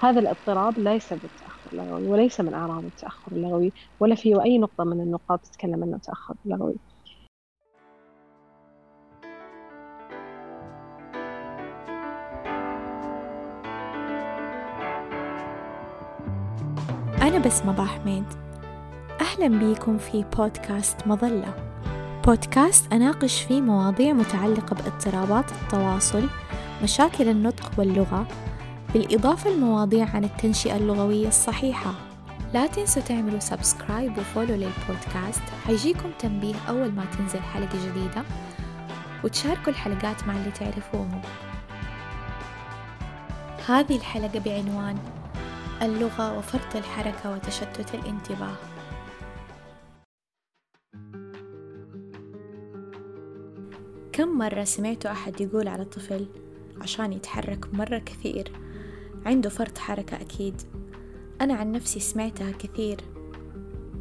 هذا الاضطراب ليس بالتأخر اللغوي وليس من أعراض التأخر اللغوي ولا في أي نقطة من النقاط تتكلم عنه تأخر لغوي أنا بسمة حميد أهلا بيكم في بودكاست مظلة. بودكاست أناقش فيه مواضيع متعلقة باضطرابات التواصل مشاكل النطق واللغة بالإضافة لمواضيع عن التنشئة اللغوية الصحيحة. لا تنسوا تعملوا سبسكرايب وفولو للبودكاست. حيجيكم تنبيه أول ما تنزل حلقة جديدة. وتشاركوا الحلقات مع اللي تعرفوهم. هذه الحلقة بعنوان اللغة وفرط الحركة وتشتت الانتباه. كم مرة سمعت أحد يقول على طفل عشان يتحرك مرة كثير؟ عنده فرط حركة أكيد. أنا عن نفسي سمعتها كثير.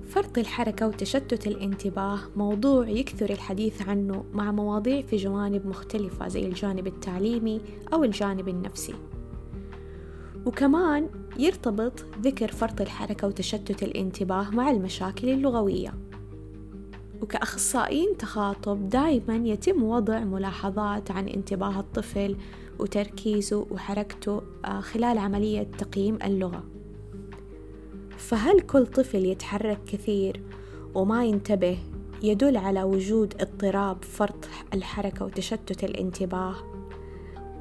فرط الحركة وتشتت الانتباه موضوع يكثر الحديث عنه مع مواضيع في جوانب مختلفة زي الجانب التعليمي أو الجانب النفسي. وكمان يرتبط ذكر فرط الحركة وتشتت الانتباه مع المشاكل اللغوية. وكأخصائيين تخاطب دائما يتم وضع ملاحظات عن انتباه الطفل وتركيزه وحركته آه، خلال عملية تقييم اللغة. فهل كل طفل يتحرك كثير وما ينتبه يدل على وجود اضطراب فرط الحركة وتشتت الانتباه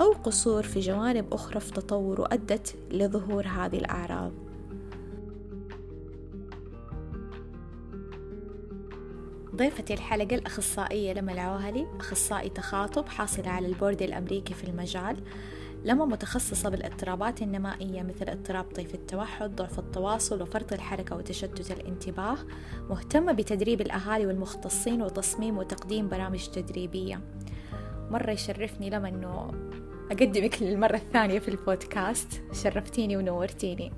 أو قصور في جوانب أخرى في تطوره أدت لظهور هذه الأعراض؟ ضيفة الحلقة الأخصائية لما العوهلي أخصائي تخاطب حاصلة على البورد الأمريكي في المجال. لما متخصصة بالإضطرابات النمائية مثل اضطراب طيف التوحد ضعف التواصل وفرط الحركة وتشتت الانتباه مهتمة بتدريب الأهالي والمختصين وتصميم وتقديم برامج تدريبية. مرة يشرفني لما أنه أقدمك للمرة الثانية في البودكاست. شرفتيني ونورتيني.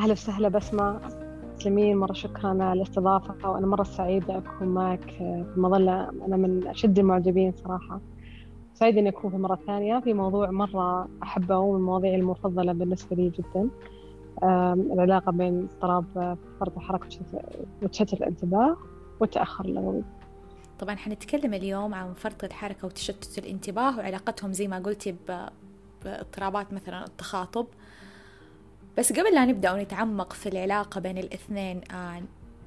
أهلا وسهلا بسمة تسلمين مرة شكرا على الاستضافة وأنا مرة سعيدة أكون معك في المظلة. أنا من أشد المعجبين صراحة. سعيدة إني أكون في مرة ثانية. في موضوع مرة أحبه ومن المواضيع المفضلة بالنسبة لي جدا. العلاقة بين اضطراب فرط الحركة وتشتت الانتباه والتأخر اللغوي طبعا حنتكلم اليوم عن فرط الحركة وتشتت الانتباه وعلاقتهم زي ما قلتي بإضطرابات مثلا التخاطب. بس قبل لا نبدأ ونتعمق في العلاقة بين الاثنين آه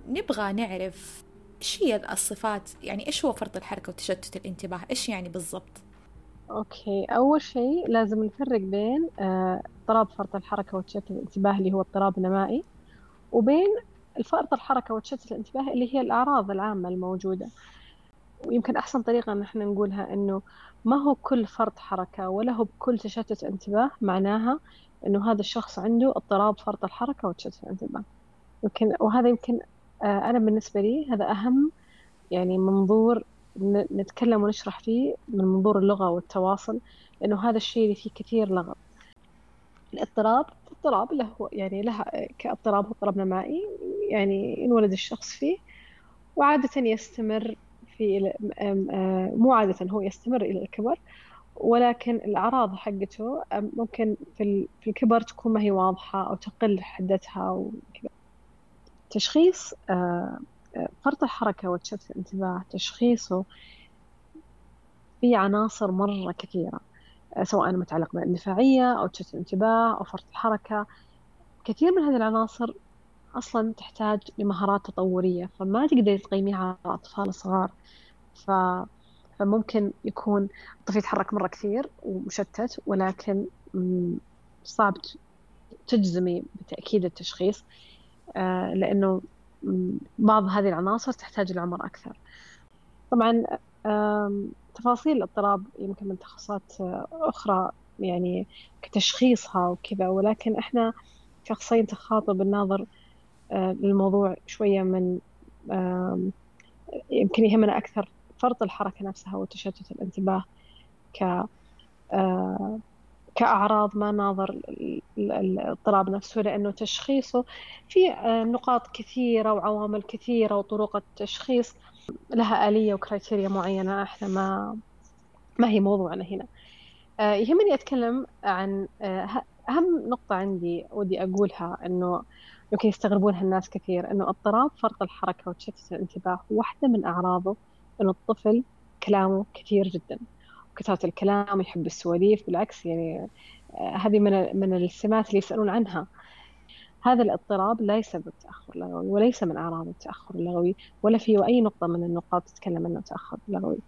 نبغى نعرف إيش هي الصفات يعني إيش هو فرط الحركة وتشتت الانتباه؟ إيش يعني بالضبط؟ أوكي أول شيء لازم نفرق بين آه، اضطراب فرط الحركة وتشتت الانتباه اللي هو اضطراب نمائي وبين فرط الحركة وتشتت الانتباه اللي هي الأعراض العامة الموجودة. ويمكن أحسن طريقة إن إحنا نقولها إنه ما هو كل فرط حركة ولا هو بكل تشتت انتباه معناها إنه هذا الشخص عنده اضطراب فرط الحركة وتشتت الانتباه. يمكن وهذا يمكن آه، أنا بالنسبة لي هذا أهم يعني منظور نتكلم ونشرح فيه من منظور اللغة والتواصل لأنه هذا الشيء اللي فيه كثير لغط الاضطراب اضطراب له يعني له كاضطراب اضطراب نمائي يعني ينولد الشخص فيه وعادة يستمر في مو عادة هو يستمر إلى الكبر. ولكن الأعراض حقته ممكن في الكبر تكون ما هي واضحة أو تقل حدتها وكذا تشخيص آه، آه، فرط الحركة وتشتت الانتباه تشخيصه في عناصر مرة كثيرة آه، سواء متعلق بالاندفاعية أو تشتت الانتباه أو فرط الحركة. كثير من هذه العناصر أصلا تحتاج لمهارات تطورية فما تقدر تقيميها على الأطفال الصغار ف... فممكن يكون الطفل يتحرك مرة كثير ومشتت ولكن صعب تجزمي بتأكيد التشخيص آه، لأنه بعض هذه العناصر تحتاج العمر أكثر. طبعا تفاصيل الاضطراب يمكن من تخصصات أخرى يعني كتشخيصها وكذا ولكن إحنا كأخصائيين تخاطب الناظر آه، للموضوع شوية من يمكن يهمنا أكثر فرط الحركة نفسها وتشتت الانتباه ك آه، كأعراض ما ناظر الاضطراب نفسه لأنه تشخيصه في آه، نقاط كثيرة وعوامل كثيرة وطرق التشخيص لها آلية وكرايتيريا معينة إحنا ما ما هي موضوعنا هنا. يهمني أتكلم عن أهم نقطة عندي ودي أقولها إنه يمكن يستغربونها الناس كثير إنه اضطراب فرط الحركة وتشتت الانتباه واحدة من أعراضه إنه الطفل كلامه كثير جدا كثرة الكلام يحب السواليف بالعكس يعني آه، هذه من من السمات اللي يسألون عنها. هذا الاضطراب لا يسبب تأخر لغوي وليس من أعراض التأخر اللغوي ولا فيه أي نقطة من النقاط تتكلم عنه تأخر لغوي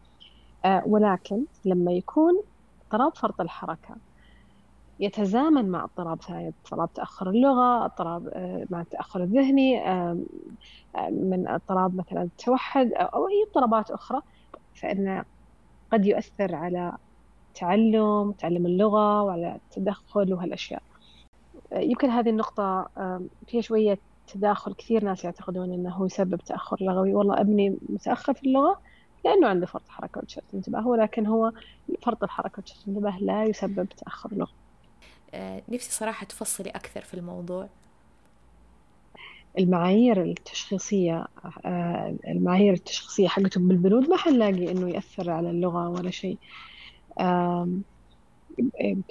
آه، ولكن لما يكون اضطراب فرط الحركة يتزامن مع اضطراب ثاني اضطراب تأخر اللغة اضطراب آه، مع التأخر الذهني من اضطراب مثلا التوحد أو أي اضطرابات أخرى. فإن قد يؤثر على تعلم تعلم اللغة وعلى التدخل وهالأشياء. يمكن هذه النقطة فيها شوية تداخل كثير ناس يعتقدون أنه يسبب تأخر لغوي. والله أبني متأخر في اللغة لأنه عنده فرط حركة وتشتت انتباه ولكن هو فرط الحركة وتشتت انتباه لا يسبب تأخر لغوي آه، نفسي صراحة تفصلي أكثر في الموضوع. المعايير التشخيصية آه، المعايير التشخيصية حقتهم بالبنود ما حنلاقي إنه يأثر على اللغة ولا شيء.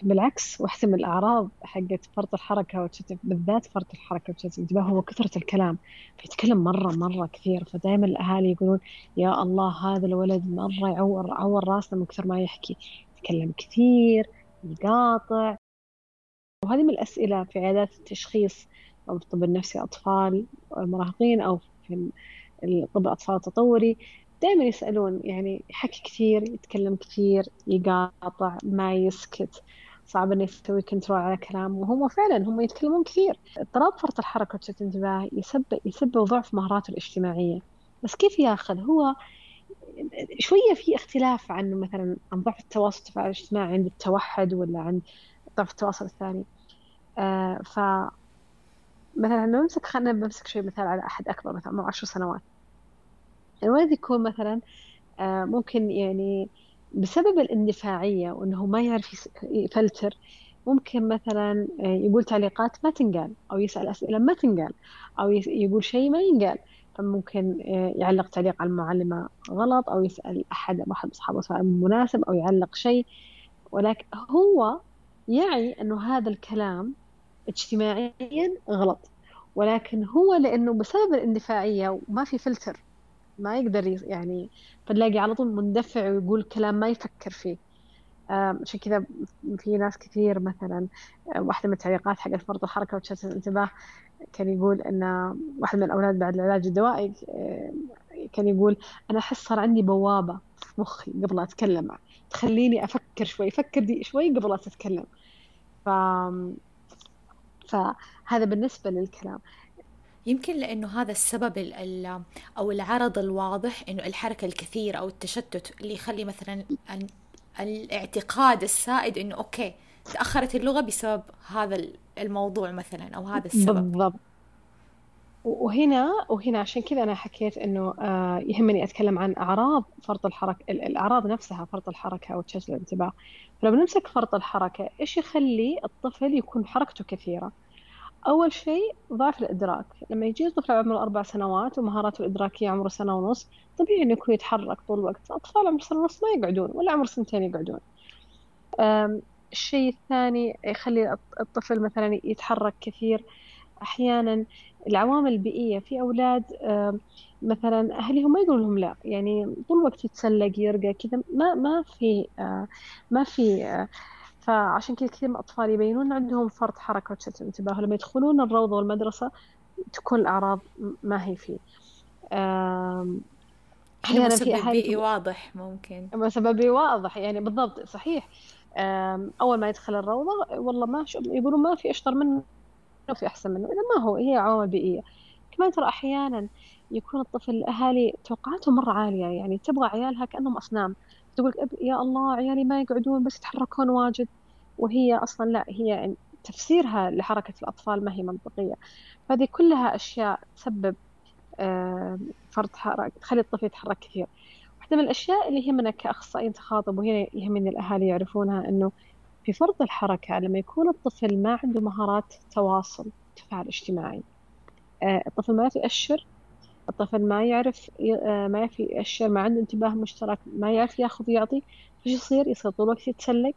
بالعكس واحدة من الأعراض حقت فرط الحركة والتشتت بالذات فرط الحركة والتشتت انتباه هو كثرة الكلام. فيتكلم مرة مرة كثير. فدائما الأهالي يقولون يا الله هذا الولد مرة يعور عور راسنا من كثر ما يحكي. يتكلم كثير يقاطع وهذه من الأسئلة في عيادات التشخيص أو الطب النفسي أطفال مراهقين أو في الطب الأطفال التطوري. دائما يسألون يعني يحكي كثير يتكلم كثير يقاطع ما يسكت. صعب إنه يسوي كنترول على كلامه. وهم فعلا هم يتكلمون كثير. اضطراب فرط الحركة وتشتت الانتباه يسبب يسبب ضعف مهاراته الاجتماعية. بس كيف يأخذ؟ هو شوية في اختلاف عنه مثلا عن ضعف التواصل التفاعل الإجتماعي عند التوحد ولا عند ضعف التواصل الثاني. آه ف مثلا نمسك خلينا نمسك شوي مثال على أحد أكبر مثلا عمره عشر سنوات. الولد يكون مثلا آه، ممكن يعني بسبب الاندفاعية وأنه ما يعرف يفلتر ممكن مثلا آه، يقول تعليقات ما تنقال أو يسأل أسئلة ما تنقال أو يقول شيء ما ينقال. فممكن آه، يعلق تعليق على المعلمة غلط أو يسأل أحد أحد أصحابه سؤال مناسب أو يعلق شيء. ولكن هو يعي أنه هذا الكلام اجتماعيا غلط ولكن هو لأنه بسبب الاندفاعية وما في فلتر ما يقدر يعني فتلاقي على طول مندفع ويقول كلام ما يفكر فيه. عشان كذا في ناس كثير مثلا واحدة من التعليقات حق فرط الحركة وتشتت الانتباه كان يقول إن واحد من الأولاد بعد العلاج الدوائي كان يقول أنا أحس صار عندي بوابة. في مخي قبل أتكلم تخليني أفكر شوي أفكر دي شوي قبل لا تتكلم. ف فهذا بالنسبة للكلام. يمكن لأنه هذا السبب ال أو العرض الواضح إنه الحركة الكثيرة أو التشتت اللي يخلي مثلا الاعتقاد السائد إنه أوكي تأخرت اللغة بسبب هذا الموضوع مثلا أو هذا السبب. بالضبط. وهنا وهنا عشان كذا أنا حكيت إنه آه، يهمني أتكلم عن أعراض فرط الحركة الأعراض نفسها فرط الحركة أو تشتت الانتباه. فلو بنمسك فرط الحركة إيش يخلي الطفل يكون حركته كثيرة؟ أول شيء ضعف الإدراك. لما يجي الطفل عمره أربع سنوات ومهاراته الإدراكية عمره سنة ونص طبيعي إنه يكون يتحرك طول الوقت. أطفال عمر سنة ونص ما يقعدون ولا عمر سنتين يقعدون. الشيء الثاني يخلي الطفل مثلا يتحرك كثير أحيانا العوامل البيئية في أولاد مثلا أهلهم ما يقولون لهم لا يعني طول الوقت يتسلق يرقى كذا ما ما في ما في فعشان كذا كثير من الأطفال يبينون عندهم فرط حركة وتشتت انتباه لما يدخلون الروضة والمدرسة تكون الأعراض ما هي فيه. أحيانا في أهالي بيئي واضح ممكن. سبب بيئي واضح يعني بالضبط صحيح. أول ما يدخل الروضة والله ما يقولون ما في أشطر منه. في أحسن منه إذا ما هو هي عوامل بيئية. كمان ترى أحيانا يكون الطفل الأهالي توقعاتهم مرة عالية يعني تبغى عيالها كأنهم أصنام. تقول يا الله عيالي ما يقعدون بس يتحركون واجد. وهي أصلا لا هي تفسيرها لحركة الأطفال ما هي منطقية. فهذه كلها أشياء تسبب فرط حركة تخلي الطفل يتحرك كثير. واحدة من الأشياء اللي يهمنا كأخصائيين تخاطب وهنا يهمني الأهالي يعرفونها أنه في فرط الحركة لما يكون الطفل ما عنده مهارات تواصل تفاعل اجتماعي. آه، الطفل ما يأشر الطفل ما يعرف آه، ما يعرف يأشر ما عنده انتباه مشترك ما يعرف ياخذ ويعطي فش يصير؟ يصير طول الوقت يتسلق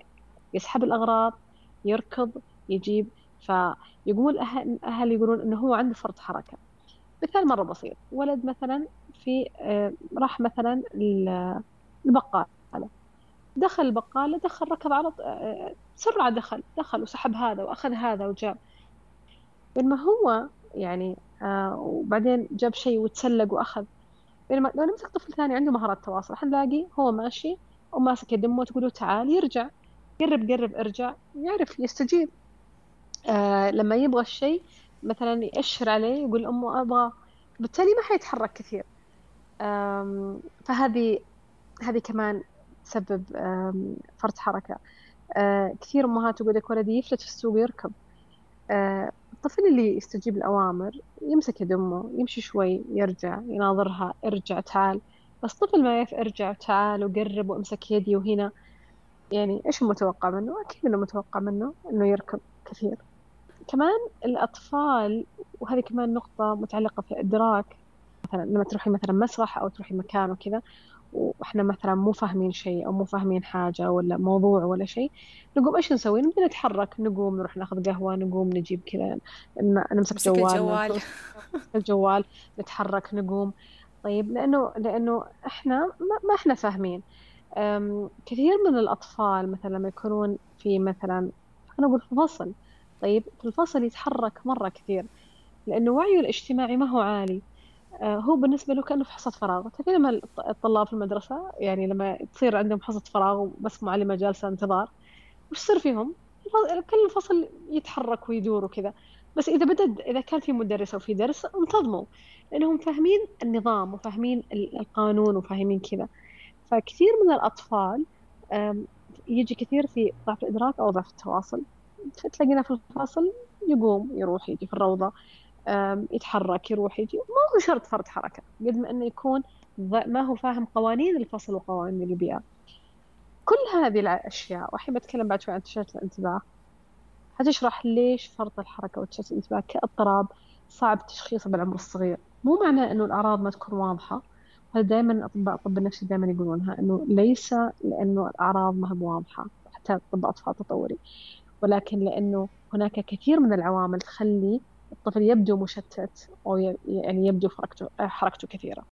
يسحب الأغراض يركض يجيب. فيقول أهل, أهل يقولون إنه هو عنده فرط حركة. مثال مرة بسيط. ولد مثلا في راح مثلا البقالة دخل البقالة دخل ركض على بسرعة دخل دخل وسحب هذا وأخذ هذا وجاب. بينما هو يعني آه وبعدين جاب شيء وتسلق وأخذ. بينما لو نمسك طفل ثاني عنده مهارات تواصل حنلاقي هو ماشي وماسك يد أمه تقول له تعال يرجع. قرب قرب ارجع. يعرف يستجيب. آه لما يبغى الشيء مثلا يأشر عليه يقول أمه أبغى. بالتالي ما حيتحرك كثير. فهذه هذه كمان تسبب فرط حركة. آه كثير أمهات تقول لك ولدي يفلت في السوق يركب آه الطفل اللي يستجيب الأوامر يمسك يد أمه يمشي شوي يرجع يناظرها ارجع تعال. بس طفل ما يعرف ارجع تعال وقرب وامسك يدي وهنا. يعني إيش المتوقع منه؟ أكيد إنه متوقع منه إنه يركب كثير. كمان الأطفال وهذه كمان نقطة متعلقة في الادراك مثلا لما تروحي مثلا مسرح أو تروحي مكان وكذا وإحنا مثلا مو فاهمين شيء أو مو فاهمين حاجة ولا موضوع ولا شيء نقوم إيش نسوي؟ نبدأ نتحرك نقوم نروح ناخذ قهوة نقوم نجيب كذا نمسك جوال الجوال. الجوال نتحرك نقوم. طيب لأنه لأنه إحنا ما إحنا فاهمين. كثير من الأطفال مثلا لما يكونون في مثلا أنا أقول في فصل طيب في الفصل يتحرك مرة كثير لأنه وعيه الاجتماعي ما هو عالي. هو بالنسبة له كأنه في حصة فراغ. تعرفين لما الطلاب في المدرسة يعني لما تصير عندهم حصة فراغ وبس معلمة جالسة انتظار وش يصير فيهم؟ كل الفصل يتحرك ويدور وكذا. بس إذا بدأ إذا كان في مدرسة وفي درس انتظموا لأنهم فاهمين النظام وفاهمين القانون وفاهمين كذا. فكثير من الأطفال يجي كثير في ضعف الإدراك أو ضعف التواصل. تلاقينا في الفصل يقوم يروح يجي في الروضة يتحرك يروح يجي. ما هو شرط فرط حركة قد ما أنه يكون ما هو فاهم قوانين الفصل وقوانين البيئة كل هذه الأشياء وحين بتكلم بعد شوي عن تشتت الانتباه. حتشرح ليش فرط الحركة وتشتت الانتباه كأضطراب صعب تشخيصه بالعمر الصغير. مو معناه أنه الأعراض ما تكون واضحة. هذا دائما أطباء الطب النفسي دائما يقولونها أنه ليس لأنه الأعراض ما هي واضحة حتى طب أطفال تطوري. ولكن لأنه هناك كثير من العوامل تخلي الطفل يبدو مشتت أو يعني يبدو حركته, حركته كثيرة.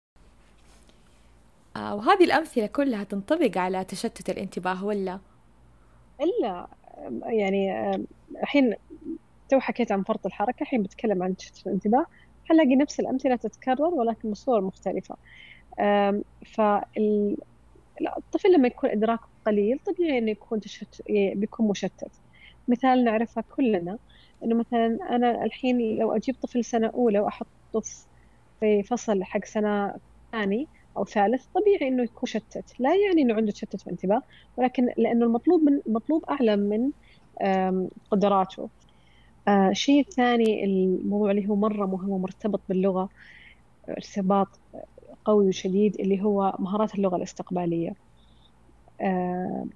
آه وهذه الأمثلة كلها تنطبق على تشتت الانتباه ولا؟ إلا يعني الحين تو حكيت عن فرط الحركة الحين بتكلم عن تشتت الانتباه. حنلاقي نفس الأمثلة تتكرر ولكن بصور مختلفة. فالطفل لما يكون إدراكه قليل طبيعي إنه يكون تشتت بيكون مشتت. مثال نعرفه كلنا إنه مثلا أنا الحين لو أجيب طفل سنة أولى واحطه في فصل حق سنة ثاني أو ثالث طبيعي إنه يكون شتت. لا يعني إنه عنده تشتت في انتباه ولكن لأنه المطلوب من المطلوب أعلى من قدراته. الشيء آه، الثاني الموضوع اللي هو مرة مهم ومرتبط باللغة ارتباط قوي وشديد اللي هو مهارات اللغة الاستقبالية. آه،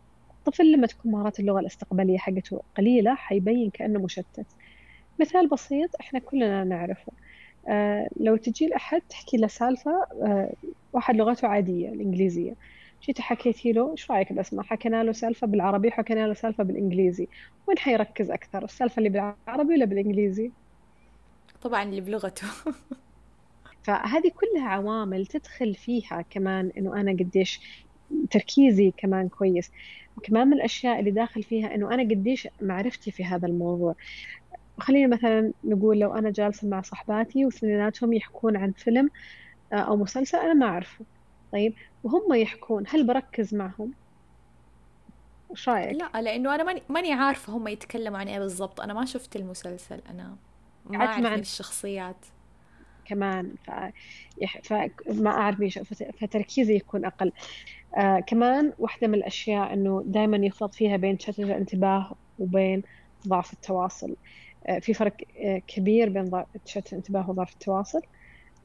الطفل لما تكون مهارات اللغة الاستقبالية حقته قليلة حيبين كأنه مشتت. مثال بسيط إحنا كلنا نعرفه. آه لو تجي لأحد تحكي له سالفة آه واحد لغته عادية الإنجليزية. جيت حكيتي له إيش رأيك بسمع حكينا له سالفة بالعربي وحكينا له سالفة بالإنجليزي. وين حيركز أكثر السالفة اللي بالعربي ولا بالإنجليزي؟ طبعا اللي بلغته. فهذه كلها عوامل تدخل فيها كمان إنه أنا قديش تركيزي كمان كويس وكمان من الأشياء اللي داخل فيها إنه أنا قديش معرفتي في هذا الموضوع خلينا مثلا نقول لو أنا جالسة مع صحباتي واثنيناتهم يحكون عن فيلم آه، أو مسلسل أنا ما أعرفه طيب وهم يحكون هل بركز معهم؟ إيش رأيك؟ لا لأنه أنا ماني ماني عارفة هم يتكلموا عن إيه بالضبط أنا ما شفت المسلسل أنا ما أعرف. الشخصيات كمان ف... فما أعرف إيش فتركيزي يكون أقل. آه كمان واحدة من الأشياء إنه دائما يخلط فيها بين تشتت الانتباه وبين ضعف التواصل. آه في فرق آه كبير بين تشتت الانتباه وضعف التواصل.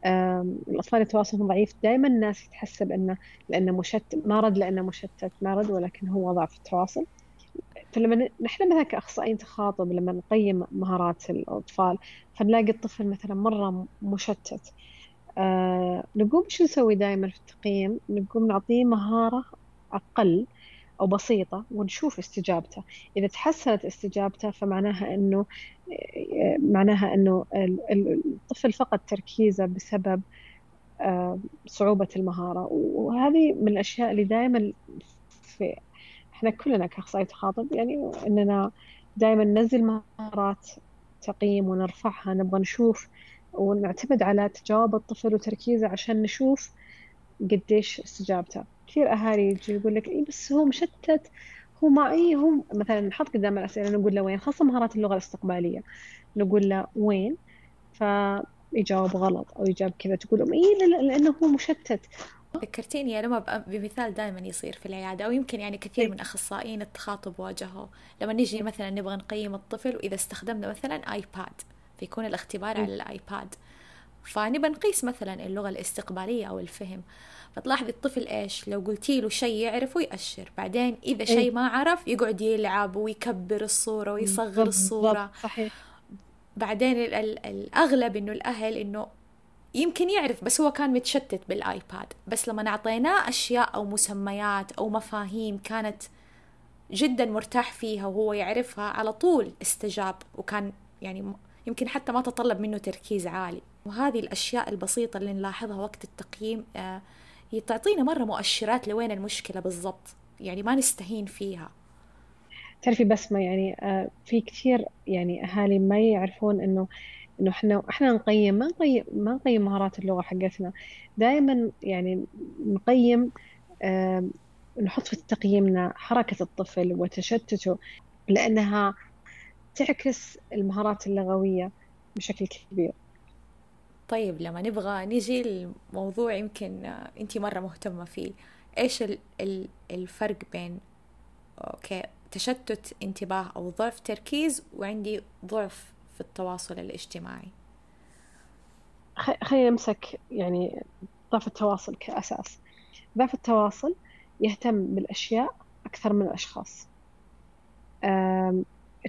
آه الأطفال يتواصلهم ضعيف. دائما الناس تحسب إنه لأنه مشتت مرض لأنه مشتت مرض ولكن هو ضعف التواصل. فلما نحن مثلا كأخصائيين تخاطب لما نقيم مهارات الأطفال فنلاقي الطفل مثلا مرة مشتت. آه نقوم شو نسوي دائما في التقييم؟ نقوم نعطيه مهارة أقل أو بسيطة ونشوف استجابته. إذا تحسنت استجابته فمعناها أنه معناها أنه الطفل فقد تركيزه بسبب آه، صعوبة المهارة. وهذه من الأشياء اللي دائما في إحنا كلنا كأخصائي تخاطب يعني أننا دائما ننزل مهارات تقييم ونرفعها نبغى نشوف ونعتمد على تجاوب الطفل وتركيزه عشان نشوف قديش استجابته. كثير أهالي يجي يقول لك إيه بس هو مشتت هو ما إيه هو مثلا نحط قدام الأسئلة نقول له وين؟ خاصة مهارات اللغة الاستقبالية. نقول له وين؟ فيجاوب غلط أو يجاوب كذا تقول لهم إيه؟ لأنه هو مشتت. ذكرتيني لما بمثال دائما يصير في العيادة أو يمكن يعني كثير إيه. من أخصائيين التخاطب واجهوا. لما نجي مثلا نبغى نقيم الطفل وإذا استخدمنا مثلا آيباد فيكون الاختبار على الآيباد فنبى نقيس مثلا اللغة الاستقبالية أو الفهم. فتلاحظي الطفل إيش؟ لو قلتي له شيء يعرفه يأشر بعدين إيه. شيء ما عرف يقعد يلعب ويكبر الصورة ويصغر الصورة. صحيح. بعدين الأغلب إنه الأهل إنه يمكن يعرف بس هو كان متشتت بالآيباد. بس لما أعطيناه أشياء أو مسميات أو مفاهيم كانت جدا مرتاح فيها وهو يعرفها على طول استجاب وكان يعني يمكن حتى ما تطلب منه تركيز عالي. وهذه الأشياء البسيطة اللي نلاحظها وقت التقييم آه، تعطينا مرة مؤشرات لوين المشكلة بالضبط. يعني ما نستهين فيها. تعرفي بسمة يعني آه، في كثير يعني أهالي ما يعرفون إنه إنه إحنا إحنا نقيم ما نقيم ما نقيم مهارات اللغة حقتنا. دائما يعني نقيم نحط في تقييمنا حركة الطفل وتشتته لأنها تعكس المهارات اللغوية بشكل كبير. طيب لما نبغى نجي الموضوع يمكن أنت مرة مهتمة فيه. إيش الفرق بين أوكي تشتت انتباه أو ضعف تركيز وعندي ضعف في التواصل الاجتماعي؟ خلينا نمسك يعني ضعف التواصل كأساس. ضعف التواصل يهتم بالأشياء أكثر من الأشخاص.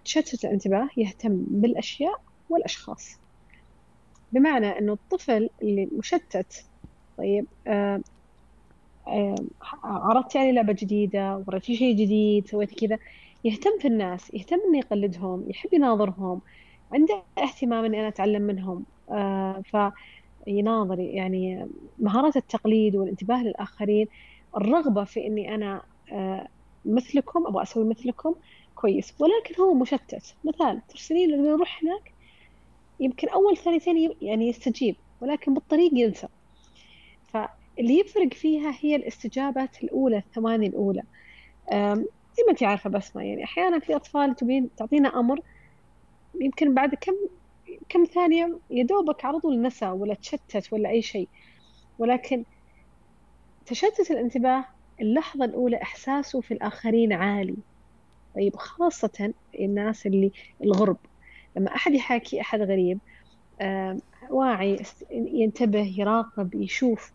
تشتت الانتباه يهتم بالأشياء والأشخاص. بمعنى أنه الطفل اللي مشتت طيب عرضت يعني لعبة جديدة وريتي شيء جديد سويت كذا يهتم في الناس يهتم إنه يقلدهم يحب يناظرهم عنده اهتمام إني أنا أتعلم منهم. آه فيناظر يعني مهارات التقليد والانتباه للآخرين الرغبة في إني أنا آه مثلكم أبغى أسوي مثلكم كويس ولكن هو مشتت. مثال ترسلين له يروح هناك يمكن أول ثانيتين يعني يستجيب ولكن بالطريق ينسى. فاللي يفرق فيها هي الاستجابات الأولى الثواني الأولى. زي ما انت عارفة بسمة يعني أحيانا في أطفال تبين تعطينا أمر يمكن بعد كم كم ثانية يا دوبك على طول نسى ولا تشتت ولا أي شيء. ولكن تشتت الانتباه اللحظة الأولى إحساسه في الآخرين عالي. طيب خاصة الناس اللي الغرب. لما أحد يحاكي أحد غريب واعي ينتبه يراقب يشوف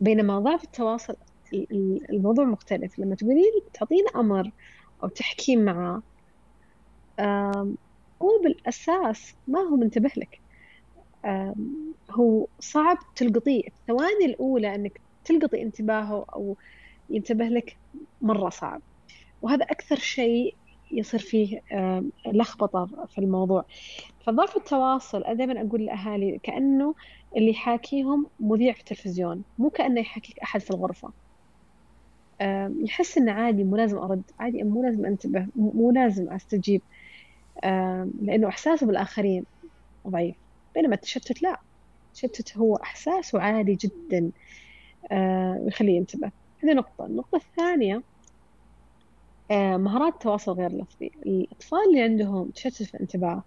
بينما ضعف التواصل الموضوع مختلف. لما تقولين تعطينا أمر أو تحكي معه هو بالأساس ما هو منتبه لك. هو صعب تلقطيه. الثواني الأولى أنك تلقطي انتباهه أو ينتبه لك مرة صعب. وهذا أكثر شيء يصير فيه لخبطة في الموضوع. فضعف التواصل أنا دائما أقول للأهالي كأنه اللي يحاكيهم مذيع في التلفزيون مو كأنه يحاكيك أحد في الغرفة. يحس إنه عادي مو لازم أرد. عادي مو لازم أنتبه مو لازم أستجيب. لأنه إحساسه بالآخرين ضعيف. بينما التشتت لا. التشتت هو إحساس عالي جدا ويخليه ينتبه. هذه نقطة. النقطة الثانية مهارات التواصل غير لفظي. الأطفال اللي عندهم تشتت في الانتباه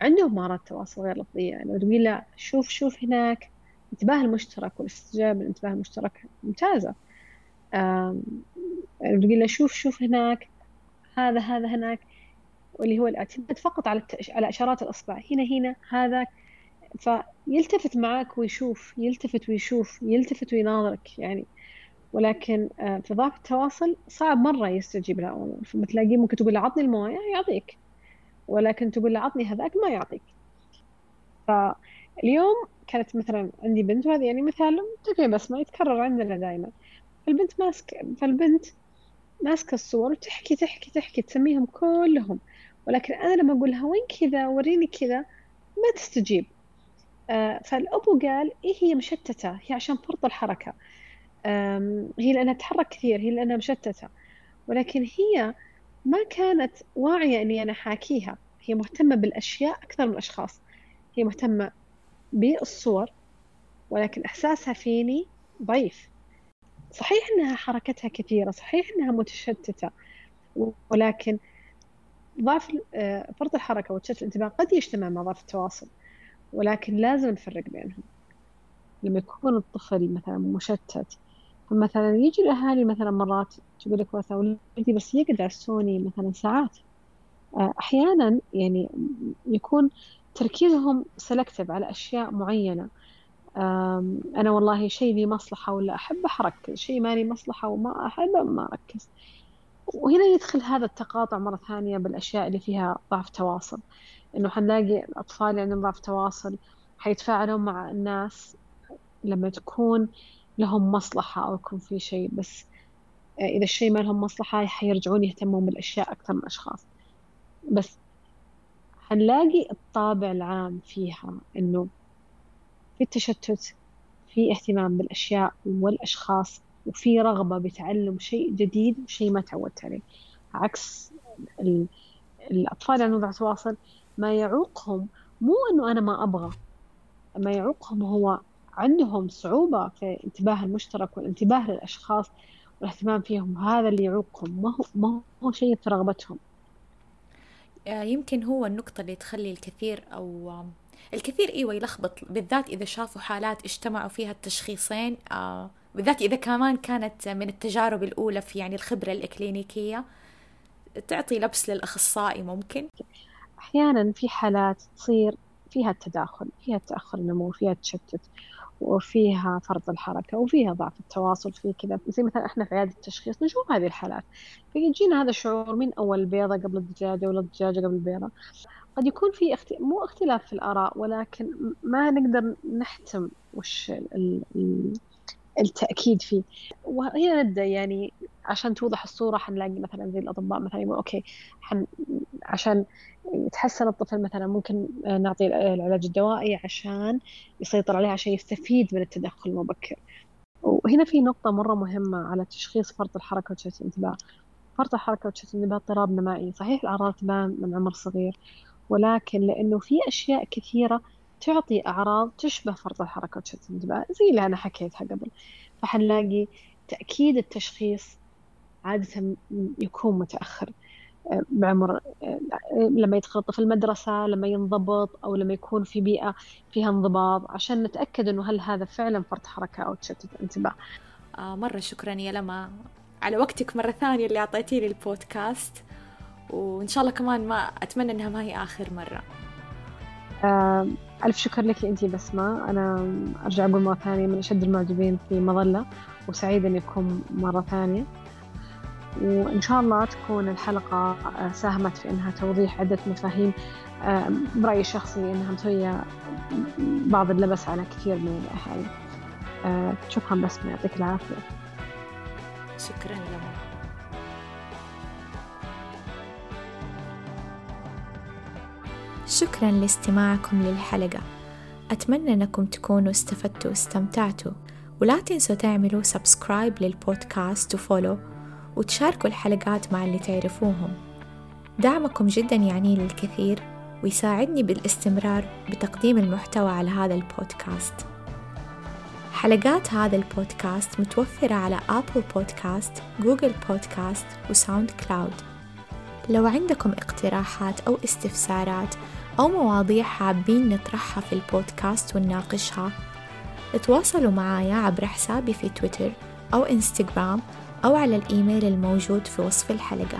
عندهم مهارات تواصل غير لفظية. لو تقول له شوف شوف هناك الانتباه المشترك والاستجابة للانتباه المشترك ممتازة. لو تقول له شوف شوف هناك هذا هذا هناك. واللي هو الاعتماد فقط على. على إشارات الأصبع. هنا هنا هذاك فيلتفت معك ويشوف يلتفت ويشوف يلتفت ويناظرك يعني. ولكن آه، في ضعف التواصل صعب مرة يستجيب له فبتلاقيه ممكن تقول له عطني الموية يعطيك. ولكن تقول له عطني هذاك ما يعطيك. فاليوم كانت مثلا عندي بنت وهذه يعني مثال تقريبا بس ما يتكرر عندنا دائما. فالبنت ماسكة فالبنت ماسكة الصور وتحكي تحكي تحكي تسميهم كلهم. ولكن أنا لما أقول لها وين كذا وريني كذا ما تستجيب. آه، فالأبو قال إيه هي مشتتة؟ هي عشان فرط الحركة. هي لأنها تتحرك كثير هي لأنها مشتتة. ولكن هي ما كانت واعية إني أنا حاكيها هي مهتمة بالأشياء أكثر من الأشخاص. هي مهتمة بالصور ولكن إحساسها فيني ضعيف. صحيح أنها حركتها كثيرة صحيح أنها متشتتة ولكن ضعف آه، فرط الحركة وتشتت الانتباه قد يجتمع مع ضعف التواصل ولكن لازم نفرق بينهم. لما يكون الطفل مثلا مشتت فمثلا يجي الأهالي مثلا مرات تقول لك مثلا ولدي بس يقعد على السوني مثلا ساعات. آه، أحيانا يعني يكون تركيزهم سلكتيف على أشياء معينة. أنا والله شيء لي مصلحة ولا أحب أركز شيء ما لي مصلحة وما أحب ما أركز. وهنا يدخل هذا التقاطع مرة ثانية بالأشياء اللي فيها ضعف تواصل. إنه حنلاقي أطفال عندهم ضعف تواصل حيتفاعلوا مع الناس لما تكون لهم مصلحة أو يكون في شيء بس إذا الشيء ما لهم مصلحة حيرجعون يهتمون بالأشياء أكثر من الأشخاص. بس حنلاقي الطابع العام فيها إنه في التشتت في اهتمام بالأشياء والأشخاص وفي رغبة بتعلم شيء جديد وشيء ما تعودت عليه. عكس الأطفال اللي ضعف تواصل ما يعوقهم مو إنه أنا ما أبغى ما يعوقهم هو عندهم صعوبة في الانتباه المشترك والانتباه للأشخاص والاهتمام فيهم هذا اللي يعوقهم ما هو ما هو شيء في رغبتهم. آه، يمكن هو النقطة اللي تخلي الكثير أو الكثير إيوه يلخبط بالذات إذا شافوا حالات اجتمعوا فيها التشخيصين آه بالذات إذا كمان كانت من التجارب الأولى في يعني الخبرة الإكلينيكية تعطي لبس للأخصائي ممكن؟ أحيانا في حالات تصير فيها التداخل فيها تاخر النمو فيها تشتت وفيها فرط الحركة وفيها ضعف التواصل في كذا. زي مثلا إحنا في عيادة التشخيص نشوف هذه الحالات. فيجينا هذا الشعور من أول بيضة قبل الدجاجة ولا الدجاجة قبل البيضة. قد يكون في اخت... مو اختلاف في الآراء ولكن ما نقدر نحتم وش ال... ال... التأكيد فيه. وهنا نبدأ يعني عشان توضح الصورة حنلاقي مثلا زي الأطباء مثلا يقول أوكي حن عشان يتحسن الطفل مثلا ممكن نعطي العلاج الدوائي عشان يسيطر عليه عشان يستفيد من التدخل المبكر. وهنا في نقطة مرة مهمة على تشخيص فرط الحركة وتشتت الانتباه. فرط الحركة وتشتت الانتباه اضطراب نمائي. صحيح الأعراض تبان من عمر صغير ولكن لأنه في أشياء كثيرة تعطي أعراض تشبه فرط الحركة وتشتت الانتباه زي اللي أنا حكيتها قبل. فحنلاقي تأكيد التشخيص عادة يكون متأخر. آه، بعمر آه، لما يدخل الطفل المدرسة لما ينضبط أو لما يكون في بيئة فيها انضباط عشان نتأكد أنه هل هذا فعلا فرط حركة أو تشتت انتباه آه مرة شكرا يا لما. على وقتك مرة ثانية اللي أعطيتي لي البودكاست. وإن شاء الله كمان ما أتمنى إنها ما هي آخر مرة. آه ألف شكر لك أنت بسمة. أنا أرجع أقول مرة ثانية من أشد المعجبين في مظلة وسعيدة أني أكون مرة ثانية. وإن شاء الله تكون الحلقة آه، ساهمت في أنها توضيح عدة مفاهيم آه، برأيي الشخصي أنها مسوية بعض اللبس على كثير من الأهالي آه، شكرا بسمة يعطيك العافية. شكرا لك. شكرا لاستماعكم للحلقة. أتمنى أنكم تكونوا استفدتوا واستمتعتوا. ولا تنسوا تعملوا subscribe للبودكاست و follow وتشاركوا الحلقات مع اللي تعرفوهم. دعمكم جدا يعني لي الكثير ويساعدني بالاستمرار بتقديم المحتوى على هذا البودكاست. حلقات هذا البودكاست متوفرة على Apple Podcast، Google Podcast و SoundCloud لو عندكم اقتراحات أو استفسارات أو مواضيع حابين نطرحها في البودكاست ونناقشها. تواصلوا معايا عبر حسابي في تويتر أو إنستغرام أو على الإيميل الموجود في وصف الحلقة.